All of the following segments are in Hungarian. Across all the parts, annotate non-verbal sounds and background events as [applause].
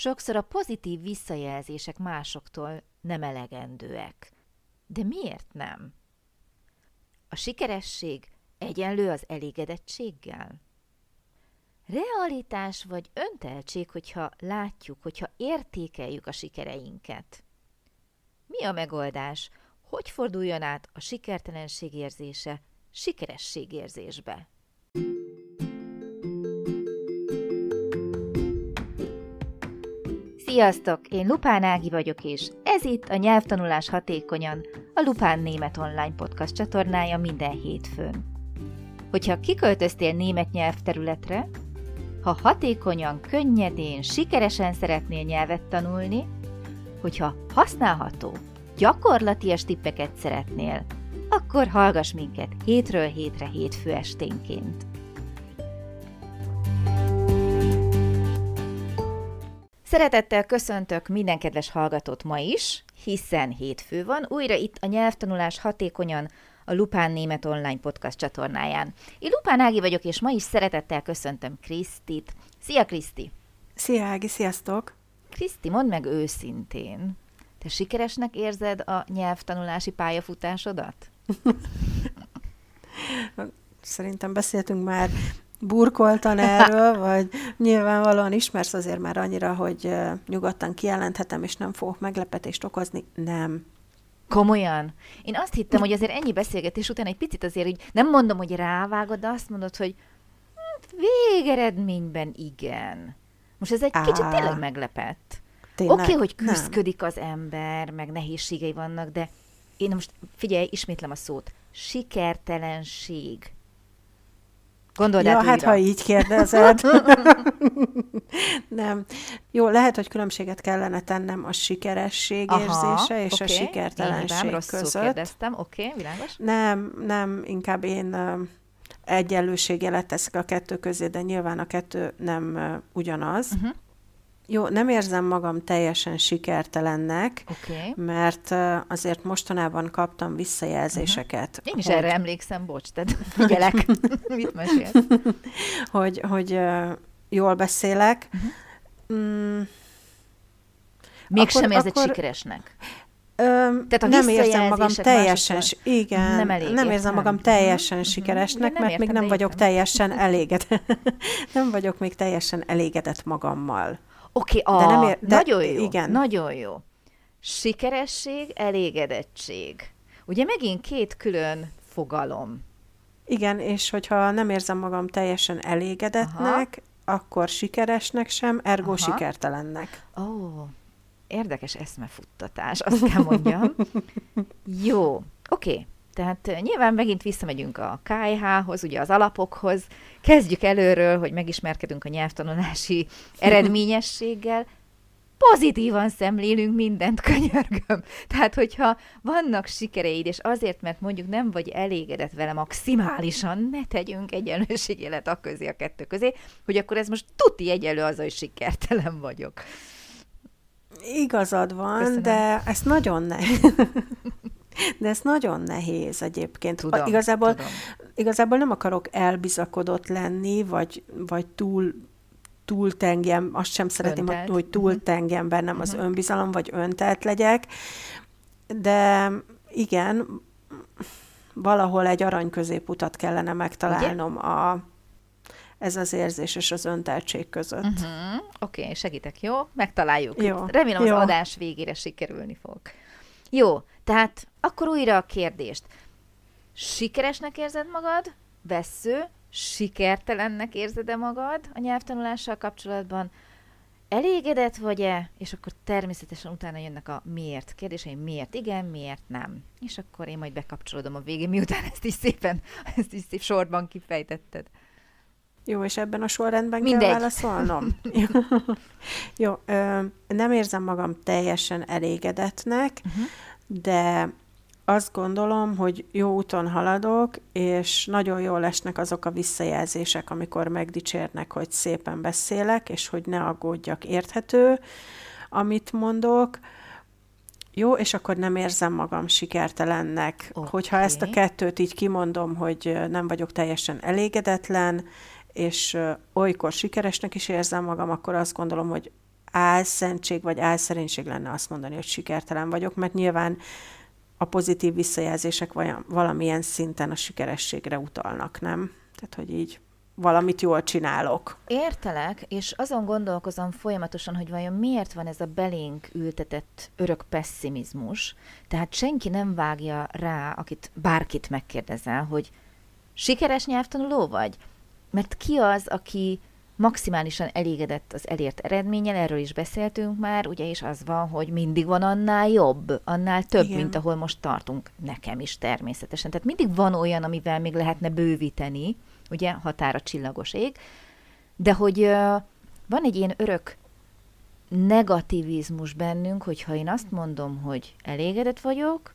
Sokszor a pozitív visszajelzések másoktól nem elegendőek. De miért nem? A sikeresség egyenlő az elégedettséggel? Realitás vagy önteltség, hogyha látjuk, hogyha értékeljük a sikereinket? Mi a megoldás? Hogy forduljon át a sikertelenség érzése sikeresség Sziasztok! Én Lupán Ági vagyok, és ez itt a Nyelvtanulás Hatékonyan, a Lupán Német Online Podcast csatornája minden hétfőn. Hogyha kiköltöztél német nyelvterületre, ha hatékonyan, könnyedén, sikeresen szeretnél nyelvet tanulni, hogyha használható, gyakorlatias tippeket szeretnél, akkor hallgass minket hétről hétre hétfő esténként. Szeretettel köszöntök minden kedves hallgatót ma is, hiszen hétfő van, újra itt a nyelvtanulás hatékonyan a Lupán Német Online Podcast csatornáján. Én Lupán Ági vagyok, és ma is szeretettel köszöntöm Krisztit. Szia Kriszti! Szia Ági, sziasztok! Kriszti, mondd meg őszintén, te sikeresnek érzed a nyelvtanulási pályafutásodat? [laughs] Szerintem beszéltünk már burkoltan erről, [laughs] vagy nyilvánvalóan ismersz azért már annyira, hogy nyugodtan kijelenthetem, és nem fogok meglepetést okozni. Nem. Komolyan? Én azt hittem, hogy azért ennyi beszélgetés után egy picit azért, hogy nem mondom, hogy rávágod, de azt mondod, hogy hát végeredményben igen. Most ez egy Á, kicsit tényleg meglepett. Oké, okay, hogy küzdködik az ember, meg nehézségei vannak, de én most figyelj, ismétlem a szót. Sikertelenség. Gondold ja, hát újra. ha így kérdezed. [laughs] nem. Jó, lehet, hogy különbséget kellene tennem a sikeresség Aha, érzése és okay. a sikertelenség Én között. kérdeztem, oké, okay, világos. Nem, nem, inkább én egyenlőségelet teszek a kettő közé, de nyilván a kettő nem ugyanaz. Uh-huh. Jó, nem érzem magam teljesen sikertelennek, okay. mert azért mostanában kaptam visszajelzéseket. Uh-huh. Én is hogy... erre emlékszem, bocs, tehát [laughs] figyelek, [laughs] mit mesélsz? hogy, hogy jól beszélek. Uh-huh. Mm, Mégsem akkor, érzed akkor... sikeresnek? Tehát a nem érzem magam teljesen, igen, nem, elég nem érzem magam teljesen uh-huh. sikeresnek, mert még nem vagyok teljesen [laughs] elégedett. nem vagyok még teljesen elégedett magammal. Oké, okay, de nem ér, de, nagyon jó, igen. nagyon jó. Sikeresség, elégedettség. Ugye megint két külön fogalom. Igen, és hogyha nem érzem magam teljesen elégedetnek, Aha. akkor sikeresnek sem, ergo Aha. sikertelennek. Ó, oh, érdekes eszmefuttatás, azt kell mondjam. [laughs] jó, oké. Okay. Tehát nyilván megint visszamegyünk a KH-hoz, ugye az alapokhoz. Kezdjük előről, hogy megismerkedünk a nyelvtanulási [laughs] eredményességgel. Pozitívan szemlélünk mindent, [laughs] könyörgöm. Tehát, hogyha vannak sikereid, és azért, mert mondjuk nem vagy elégedett vele maximálisan, ne tegyünk egyenlőségélet a közé, a kettő közé, hogy akkor ez most tuti egyelő az, hogy sikertelen vagyok. Igazad van, Köszönöm. de ezt nagyon nehéz. [laughs] De ez nagyon nehéz egyébként. Tudom, igazából, tudom. igazából nem akarok elbizakodott lenni, vagy, vagy túl túltengem, azt sem szeretném, öntelt. hogy túltengem bennem uh-huh. az mhm. önbizalom, vagy öntelt legyek, de igen, valahol egy arany középutat kellene megtalálnom Ugye? a ez az érzés és az önteltség között. Uh-huh. Oké, okay, segítek, jó? Megtaláljuk. Jó. Remélem jó. az adás végére sikerülni fog. Jó, tehát akkor újra a kérdést. Sikeresnek érzed magad? Vessző? Sikertelennek érzed-e magad a nyelvtanulással kapcsolatban? Elégedett vagy-e? És akkor természetesen utána jönnek a miért kérdései. Miért igen, miért nem? És akkor én majd bekapcsolódom a végén, miután ezt is szépen, [laughs] ezt is szép sorban kifejtetted. Jó, és ebben a sorrendben Mindegy. kell válaszolnom? [laughs] Jó, ö, nem érzem magam teljesen elégedetnek, uh-huh. de azt gondolom, hogy jó úton haladok, és nagyon jól esnek azok a visszajelzések, amikor megdicsérnek, hogy szépen beszélek, és hogy ne aggódjak, érthető, amit mondok. Jó, és akkor nem érzem magam sikertelennek. Okay. Hogyha ezt a kettőt így kimondom, hogy nem vagyok teljesen elégedetlen, és olykor sikeresnek is érzem magam, akkor azt gondolom, hogy álszentség vagy álszerénység lenne azt mondani, hogy sikertelen vagyok, mert nyilván a pozitív visszajelzések valamilyen szinten a sikerességre utalnak, nem? Tehát, hogy így valamit jól csinálok. Értelek, és azon gondolkozom folyamatosan, hogy vajon miért van ez a belénk ültetett örök pessimizmus. Tehát senki nem vágja rá, akit bárkit megkérdezel, hogy sikeres nyelvtanuló vagy? Mert ki az, aki maximálisan elégedett az elért eredménnyel, erről is beszéltünk már, ugye, és az van, hogy mindig van annál jobb, annál több, Igen. mint ahol most tartunk. Nekem is természetesen. Tehát mindig van olyan, amivel még lehetne bővíteni, ugye, határa csillagos ég, de hogy uh, van egy ilyen örök negativizmus bennünk, hogyha én azt mondom, hogy elégedett vagyok,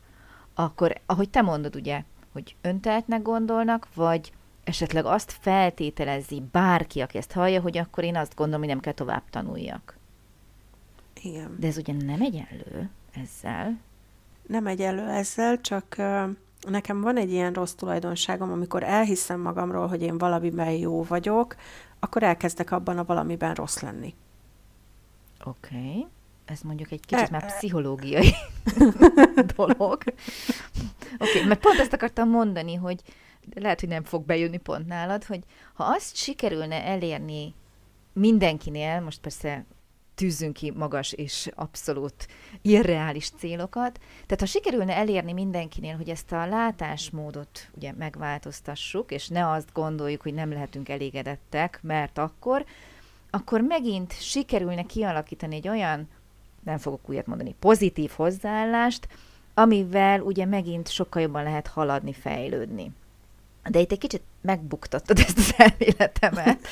akkor, ahogy te mondod, ugye, hogy önteltnek gondolnak, vagy esetleg azt feltételezi bárki, aki ezt hallja, hogy akkor én azt gondolom, hogy nem kell tovább tanuljak. Igen. De ez ugye nem egyenlő ezzel. Nem egyenlő ezzel, csak nekem van egy ilyen rossz tulajdonságom, amikor elhiszem magamról, hogy én valamiben jó vagyok, akkor elkezdek abban a valamiben rossz lenni. Oké. Okay. Ez mondjuk egy kicsit e, már pszichológiai [laughs] dolog. Oké, okay, mert pont ezt akartam mondani, hogy lehet, hogy nem fog bejönni pont nálad, hogy ha azt sikerülne elérni mindenkinél, most persze tűzzünk ki magas és abszolút irreális célokat. Tehát ha sikerülne elérni mindenkinél, hogy ezt a látásmódot ugye megváltoztassuk, és ne azt gondoljuk, hogy nem lehetünk elégedettek, mert akkor, akkor megint sikerülne kialakítani egy olyan, nem fogok újat mondani, pozitív hozzáállást, amivel ugye megint sokkal jobban lehet haladni, fejlődni. De itt egy kicsit megbuktattad ezt az elméletemet.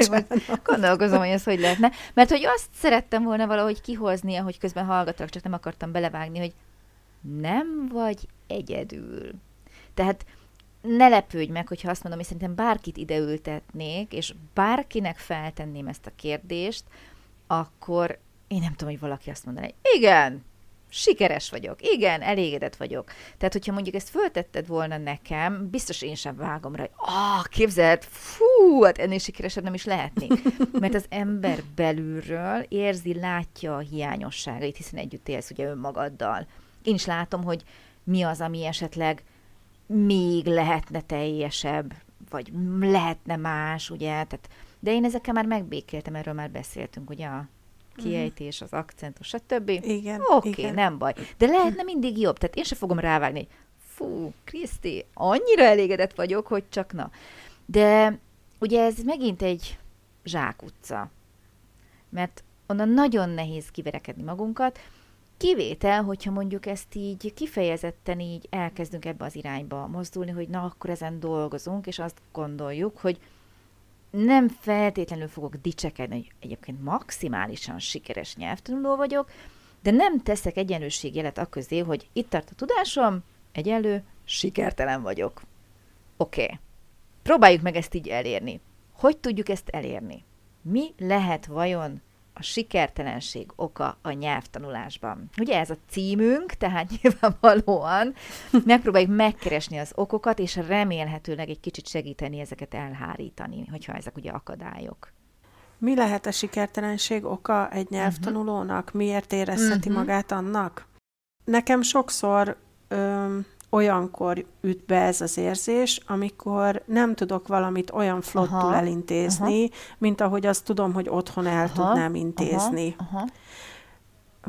[laughs] gondolkozom, hogy ez hogy lehetne. Mert hogy azt szerettem volna valahogy kihozni, hogy közben hallgatok, csak nem akartam belevágni, hogy nem vagy egyedül. Tehát ne lepődj meg, hogyha azt mondom, hogy szerintem bárkit ideültetnék, és bárkinek feltenném ezt a kérdést, akkor én nem tudom, hogy valaki azt mondaná, hogy igen, sikeres vagyok, igen, elégedett vagyok. Tehát, hogyha mondjuk ezt föltetted volna nekem, biztos én sem vágom rá, hogy ah, képzeld, fú, hát ennél sikeresebb nem is lehetnék. [laughs] Mert az ember belülről érzi, látja a hiányosságait, hiszen együtt élsz ugye önmagaddal. Én is látom, hogy mi az, ami esetleg még lehetne teljesebb, vagy lehetne más, ugye, tehát, de én ezekkel már megbékéltem, erről már beszéltünk, ugye, a kiejtés, az akcentus, stb. Igen. Oké, okay, nem baj. De lehetne mindig jobb. Tehát én se fogom rávágni, fú, Kriszti, annyira elégedett vagyok, hogy csak na. De ugye ez megint egy zsákutca. Mert onnan nagyon nehéz kiverekedni magunkat, Kivétel, hogyha mondjuk ezt így kifejezetten így elkezdünk ebbe az irányba mozdulni, hogy na, akkor ezen dolgozunk, és azt gondoljuk, hogy nem feltétlenül fogok dicsekedni, hogy egyébként maximálisan sikeres nyelvtanuló vagyok, de nem teszek egyenlőségjelet a közé, hogy itt tart a tudásom, egyenlő, sikertelen vagyok. Oké. Okay. Próbáljuk meg ezt így elérni. Hogy tudjuk ezt elérni? Mi lehet vajon a sikertelenség oka a nyelvtanulásban. Ugye ez a címünk, tehát [laughs] nyilvánvalóan megpróbáljuk megkeresni az okokat, és remélhetőleg egy kicsit segíteni ezeket elhárítani, hogyha ezek ugye akadályok. Mi lehet a sikertelenség oka egy mhm. nyelvtanulónak? Miért érezheti uh-huh. magát annak? Nekem sokszor öm, olyankor üt be ez az érzés, amikor nem tudok valamit olyan flottul aha, elintézni, aha. mint ahogy azt tudom, hogy otthon el aha, tudnám intézni. Aha, aha.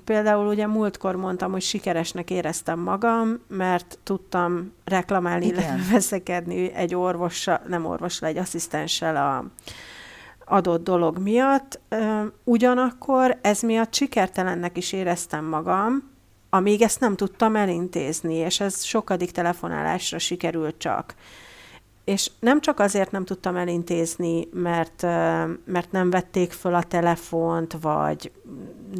Például ugye múltkor mondtam, hogy sikeresnek éreztem magam, mert tudtam reklamálni, illetve [laughs] veszekedni egy orvossal, nem orvossal, egy asszisztenssel a adott dolog miatt. Ugyanakkor ez miatt sikertelennek is éreztem magam, amíg ezt nem tudtam elintézni, és ez sokadik telefonálásra sikerült csak. És nem csak azért nem tudtam elintézni, mert, mert nem vették föl a telefont, vagy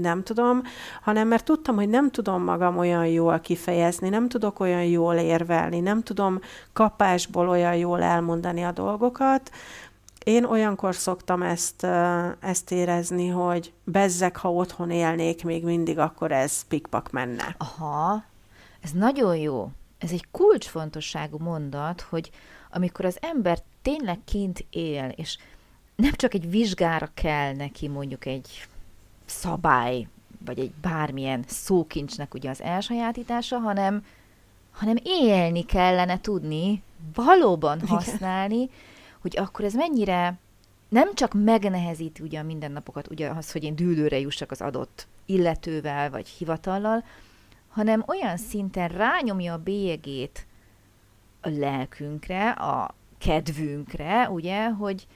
nem tudom, hanem mert tudtam, hogy nem tudom magam olyan jól kifejezni, nem tudok olyan jól érvelni, nem tudom kapásból olyan jól elmondani a dolgokat, én olyankor szoktam ezt, ezt érezni, hogy bezzek, ha otthon élnék, még mindig akkor ez pikpak menne. Aha, ez nagyon jó. Ez egy kulcsfontosságú mondat, hogy amikor az ember tényleg kint él, és nem csak egy vizsgára kell neki mondjuk egy szabály, vagy egy bármilyen szókincsnek ugye az elsajátítása, hanem, hanem élni kellene tudni, valóban használni, Igen. Hogy akkor ez mennyire nem csak megnehezíti ugye a mindennapokat, ugye az, hogy én dűlőre jussak az adott illetővel vagy hivatallal, hanem olyan szinten rányomja a bélyegét a lelkünkre, a kedvünkre, ugye, hogy,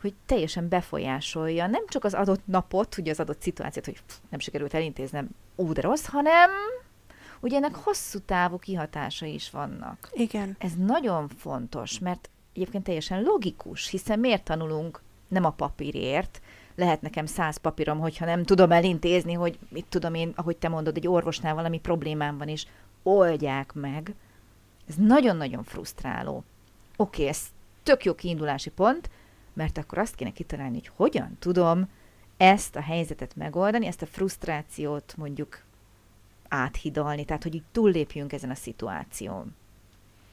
hogy teljesen befolyásolja nem csak az adott napot, ugye az adott szituációt, hogy pff, nem sikerült elintéznem, de rossz, hanem ugye ennek hosszú távú kihatásai is vannak. Igen. Ez nagyon fontos, mert egyébként teljesen logikus, hiszen miért tanulunk nem a papírért, lehet nekem száz papírom, hogyha nem tudom elintézni, hogy mit tudom én, ahogy te mondod, egy orvosnál valami problémám van, és oldják meg. Ez nagyon-nagyon frusztráló. Oké, okay, ez tök jó kiindulási pont, mert akkor azt kéne kitalálni, hogy hogyan tudom ezt a helyzetet megoldani, ezt a frusztrációt mondjuk áthidalni, tehát hogy így túllépjünk ezen a szituáción.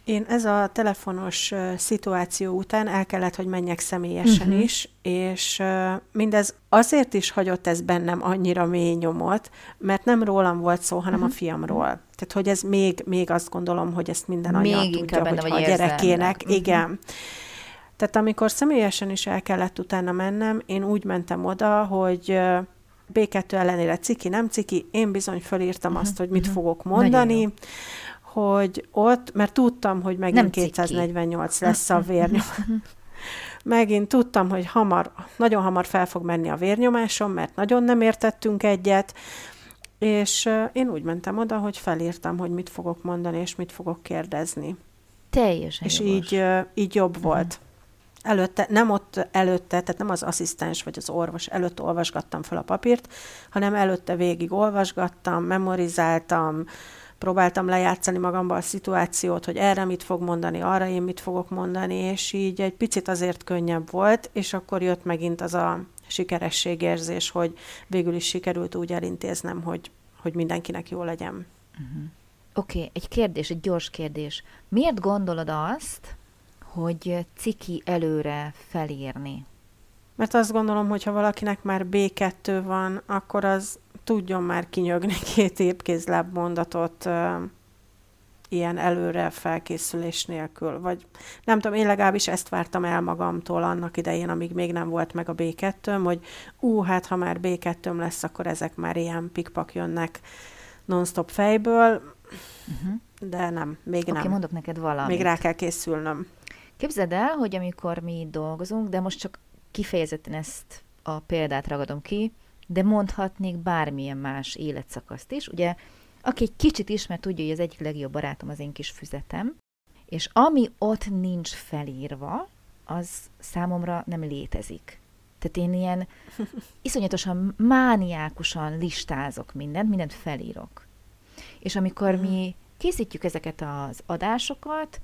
Én ez a telefonos uh, szituáció után el kellett, hogy menjek személyesen uh-huh. is, és uh, mindez azért is hagyott ez bennem annyira mély nyomot, mert nem rólam volt szó, hanem uh-huh. a fiamról. Tehát, hogy ez még, még azt gondolom, hogy ezt minden anya még tudja, hogy a gyerekének. Uh-huh. Igen. Tehát amikor személyesen is el kellett utána mennem, én úgy mentem oda, hogy B2 ellenére ciki, nem ciki, én bizony fölírtam uh-huh, azt, hogy mit uh-huh. fogok mondani, hogy ott, mert tudtam, hogy megint nem 248 ciki. lesz a vérnyom. [laughs] megint tudtam, hogy hamar, nagyon hamar fel fog menni a vérnyomásom, mert nagyon nem értettünk egyet, és én úgy mentem oda, hogy felírtam, hogy mit fogok mondani, és mit fogok kérdezni. Teljesen És így, így jobb uh-huh. volt előtte, nem ott előtte, tehát nem az asszisztens vagy az orvos előtt olvasgattam fel a papírt, hanem előtte végig olvasgattam, memorizáltam, próbáltam lejátszani magamba a szituációt, hogy erre mit fog mondani, arra én mit fogok mondani, és így egy picit azért könnyebb volt, és akkor jött megint az a sikerességérzés, hogy végül is sikerült úgy elintéznem, hogy, hogy mindenkinek jó legyen. Uh-huh. Oké, okay, egy kérdés, egy gyors kérdés. Miért gondolod azt, hogy ciki előre felírni? Mert azt gondolom, hogy ha valakinek már B2 van, akkor az tudjon már kinyögni [laughs] két épkézláb mondatot ilyen előre felkészülés nélkül. Vagy nem tudom, én legalábbis ezt vártam el magamtól annak idején, amíg még nem volt meg a b 2 hogy ú, hát ha már b 2 lesz, akkor ezek már ilyen pikpak jönnek non-stop fejből, uh-huh. de nem, még okay, nem. mondok neked valamit. Még rá kell készülnöm. Képzeld el, hogy amikor mi dolgozunk, de most csak kifejezetten ezt a példát ragadom ki, de mondhatnék bármilyen más életszakaszt is. Ugye, aki egy kicsit ismer, tudja, hogy az egyik legjobb barátom az én kis füzetem, és ami ott nincs felírva, az számomra nem létezik. Tehát én ilyen [laughs] iszonyatosan mániákusan listázok mindent, mindent felírok. És amikor mi mhm. készítjük ezeket az adásokat,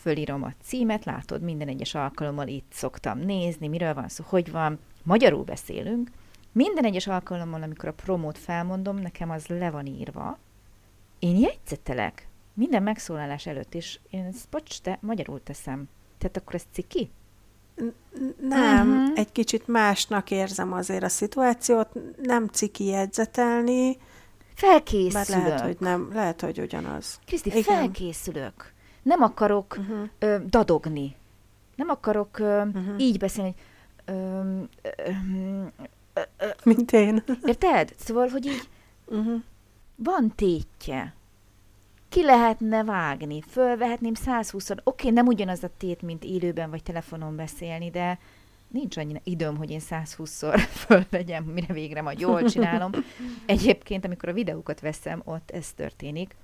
fölírom a címet, látod, minden egyes alkalommal itt szoktam nézni, miről van szó, hogy van, magyarul beszélünk, minden egyes alkalommal, amikor a promót felmondom, nekem az le van írva, én jegyzetelek minden megszólalás előtt, és én ezt, bocs, te magyarul teszem. Tehát akkor ez ciki? Nem, uh-huh. egy kicsit másnak érzem azért a szituációt, nem ciki jegyzetelni. Felkészülök. lehet, hogy nem, lehet, hogy ugyanaz. Kriszti, Igen. felkészülök nem akarok uh-huh. ö, dadogni. Nem akarok ö, uh-huh. így beszélni, ö, ö, ö, ö, mint én. Érted? Szóval, hogy így uh-huh. van tétje. Ki lehetne vágni? Fölvehetném 120 Oké, okay, nem ugyanaz a tét, mint élőben vagy telefonon beszélni, de nincs annyi időm, hogy én 120-szor [laughs] fölvegyem, mire végre majd jól csinálom. [laughs] Egyébként, amikor a videókat veszem, ott ez történik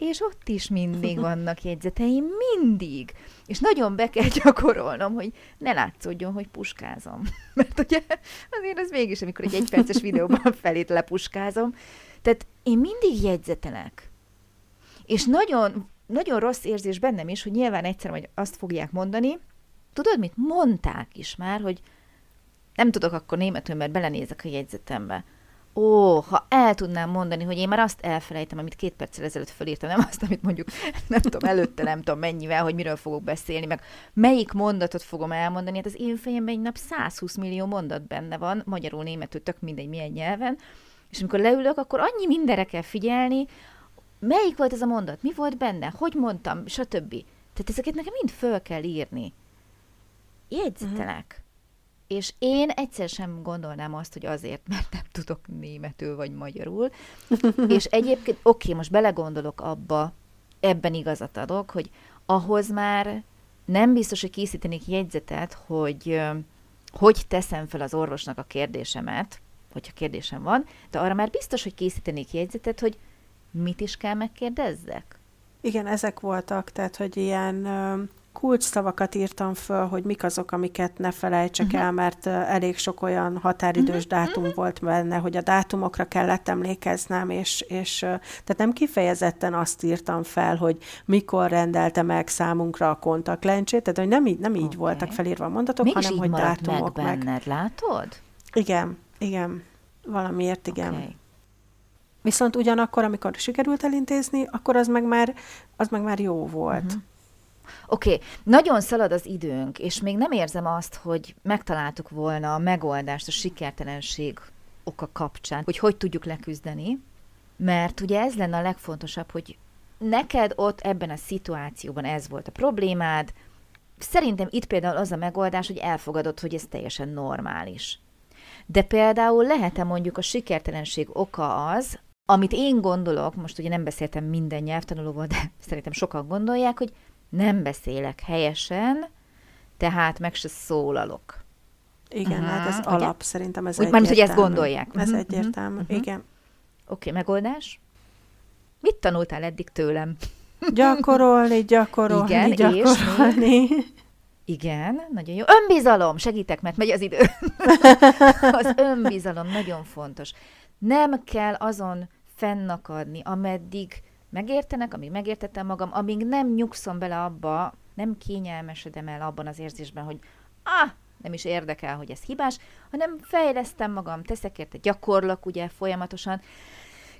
és ott is mindig vannak jegyzeteim, mindig. És nagyon be kell gyakorolnom, hogy ne látszódjon, hogy puskázom. [laughs] Mert ugye azért az mégis, amikor egy egyperces videóban [laughs] felét lepuskázom. Tehát én mindig jegyzetelek. És nagyon, nagyon rossz érzés bennem is, hogy nyilván egyszer majd azt fogják mondani, tudod mit? Mondták is már, hogy nem tudok akkor németül, mert belenézek a jegyzetembe ó, ha el tudnám mondani, hogy én már azt elfelejtem, amit két perccel ezelőtt fölírtam, nem azt, amit mondjuk, nem tudom, előtte nem tudom mennyivel, hogy miről fogok beszélni, meg melyik mondatot fogom elmondani. Hát az én fejemben egy nap 120 millió mondat benne van, magyarul, németül, tök mindegy milyen nyelven, és amikor leülök, akkor annyi mindenre kell figyelni, melyik volt ez a mondat, mi volt benne, hogy mondtam, stb. Tehát ezeket nekem mind föl kell írni. Jegyzetelek. Uh-huh és én egyszer sem gondolnám azt, hogy azért, mert nem tudok németül vagy magyarul. [laughs] és egyébként, oké, most belegondolok abba, ebben igazat adok, hogy ahhoz már nem biztos, hogy készítenék jegyzetet, hogy hogy teszem fel az orvosnak a kérdésemet, hogyha kérdésem van, de arra már biztos, hogy készítenék jegyzetet, hogy mit is kell megkérdezzek. Igen, ezek voltak, tehát, hogy ilyen kulcs szavakat írtam föl, hogy mik azok, amiket ne felejtsek uh-huh. el, mert elég sok olyan határidős uh-huh. dátum uh-huh. volt benne, hogy a dátumokra kellett emlékeznem, és, és tehát nem kifejezetten azt írtam fel, hogy mikor rendelte meg számunkra a kontaktlencsét, tehát hogy nem így, nem így okay. voltak felírva a mondatok, Mégis hanem hogy dátumok meg. benned, meg. látod? Igen, igen, valamiért igen. Okay. Viszont ugyanakkor, amikor sikerült elintézni, akkor az meg már, az meg már jó volt. Uh-huh. Oké, okay, nagyon szalad az időnk, és még nem érzem azt, hogy megtaláltuk volna a megoldást a sikertelenség oka kapcsán, hogy hogy tudjuk leküzdeni, mert ugye ez lenne a legfontosabb, hogy neked ott ebben a szituációban ez volt a problémád, szerintem itt például az a megoldás, hogy elfogadod, hogy ez teljesen normális. De például lehet-e mondjuk a sikertelenség oka az, amit én gondolok, most ugye nem beszéltem minden nyelvtanulóval, de [laughs] szerintem sokan gondolják, hogy nem beszélek helyesen, tehát meg se szólalok. Igen, uh-huh. hát ez ugye? alap, szerintem ez Úgy, egyértelmű. hogy ezt gondolják. Ez uh-huh. egyértelmű, uh-huh. igen. Oké, okay, megoldás? Mit tanultál eddig tőlem? [laughs] Gyakorolni, gyakorolni, Igen, gyakorolni. És igen, nagyon jó. Önbizalom, segítek, mert megy az idő. [laughs] az önbizalom nagyon fontos. Nem kell azon fennakadni, ameddig megértenek, amíg megértettem magam, amíg nem nyugszom bele abba, nem kényelmesedem el abban az érzésben, hogy ah, nem is érdekel, hogy ez hibás, hanem fejlesztem magam, teszek érte, gyakorlak ugye folyamatosan,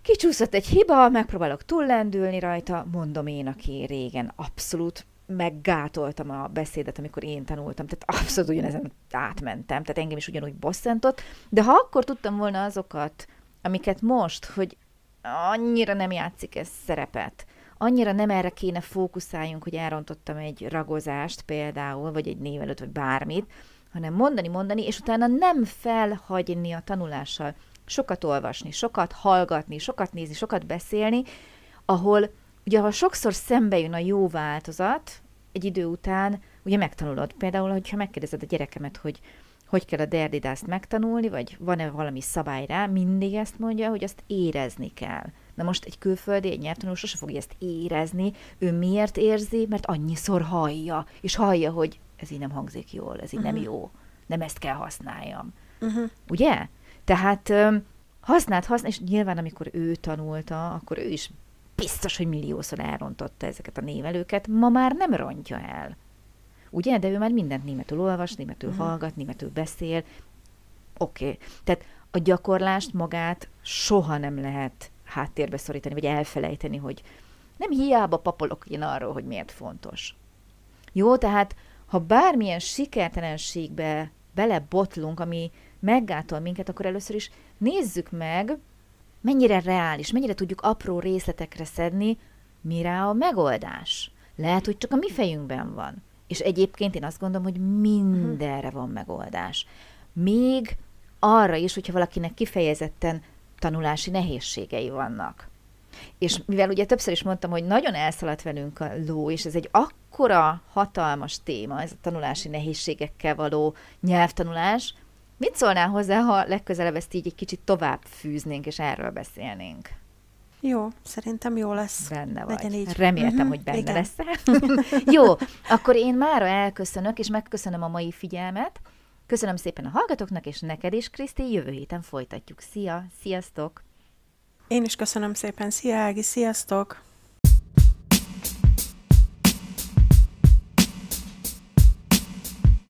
kicsúszott egy hiba, megpróbálok túllendülni rajta, mondom én, aki régen abszolút meggátoltam a beszédet, amikor én tanultam, tehát abszolút ugyanezen átmentem, tehát engem is ugyanúgy bosszantott, de ha akkor tudtam volna azokat, amiket most, hogy annyira nem játszik ez szerepet. Annyira nem erre kéne fókuszáljunk, hogy elrontottam egy ragozást például, vagy egy névelőt, vagy bármit, hanem mondani, mondani, és utána nem felhagyni a tanulással. Sokat olvasni, sokat hallgatni, sokat nézni, sokat beszélni, ahol ugye ha sokszor szembe jön a jó változat, egy idő után ugye megtanulod. Például, hogyha megkérdezed a gyerekemet, hogy hogy kell a derdidászt megtanulni, vagy van-e valami szabály rá, mindig ezt mondja, hogy azt érezni kell. Na most egy külföldi, egy nyelvtanuló sose fogja ezt érezni, ő miért érzi, mert annyiszor hallja, és hallja, hogy ez így nem hangzik jól, ez így uh-huh. nem mhm. jó, nem ezt kell használjam. Uh-huh. Ugye? Tehát használt, használt, és nyilván amikor ő tanulta, akkor ő is biztos, hogy milliószor elrontotta ezeket a névelőket, ma már nem rontja el. Ugye? De ő már mindent németül olvas, németül uh-huh. hallgat, németül beszél. Oké. Okay. Tehát a gyakorlást magát soha nem lehet háttérbe szorítani, vagy elfelejteni, hogy nem hiába papolok én arról, hogy miért fontos. Jó, tehát ha bármilyen sikertelenségbe belebotlunk, ami meggátol minket, akkor először is nézzük meg, mennyire reális, mennyire tudjuk apró részletekre szedni, mire a megoldás. Lehet, hogy csak a mi fejünkben van. És egyébként én azt gondolom, hogy mindenre van megoldás. Még arra is, hogyha valakinek kifejezetten tanulási nehézségei vannak. És mivel ugye többször is mondtam, hogy nagyon elszaladt velünk a ló, és ez egy akkora hatalmas téma, ez a tanulási nehézségekkel való nyelvtanulás, mit szólnál hozzá, ha legközelebb ezt így egy kicsit tovább fűznénk, és erről beszélnénk? Jó, szerintem jó lesz. Benne vagy. Legyen így. Reméltem, uh-huh, hogy benne igen. lesz. [laughs] jó, akkor én mára elköszönök, és megköszönöm a mai figyelmet. Köszönöm szépen a hallgatóknak, és neked is, Kriszti, jövő héten folytatjuk. Szia, sziasztok! Én is köszönöm szépen. Szia, Ági, sziasztok!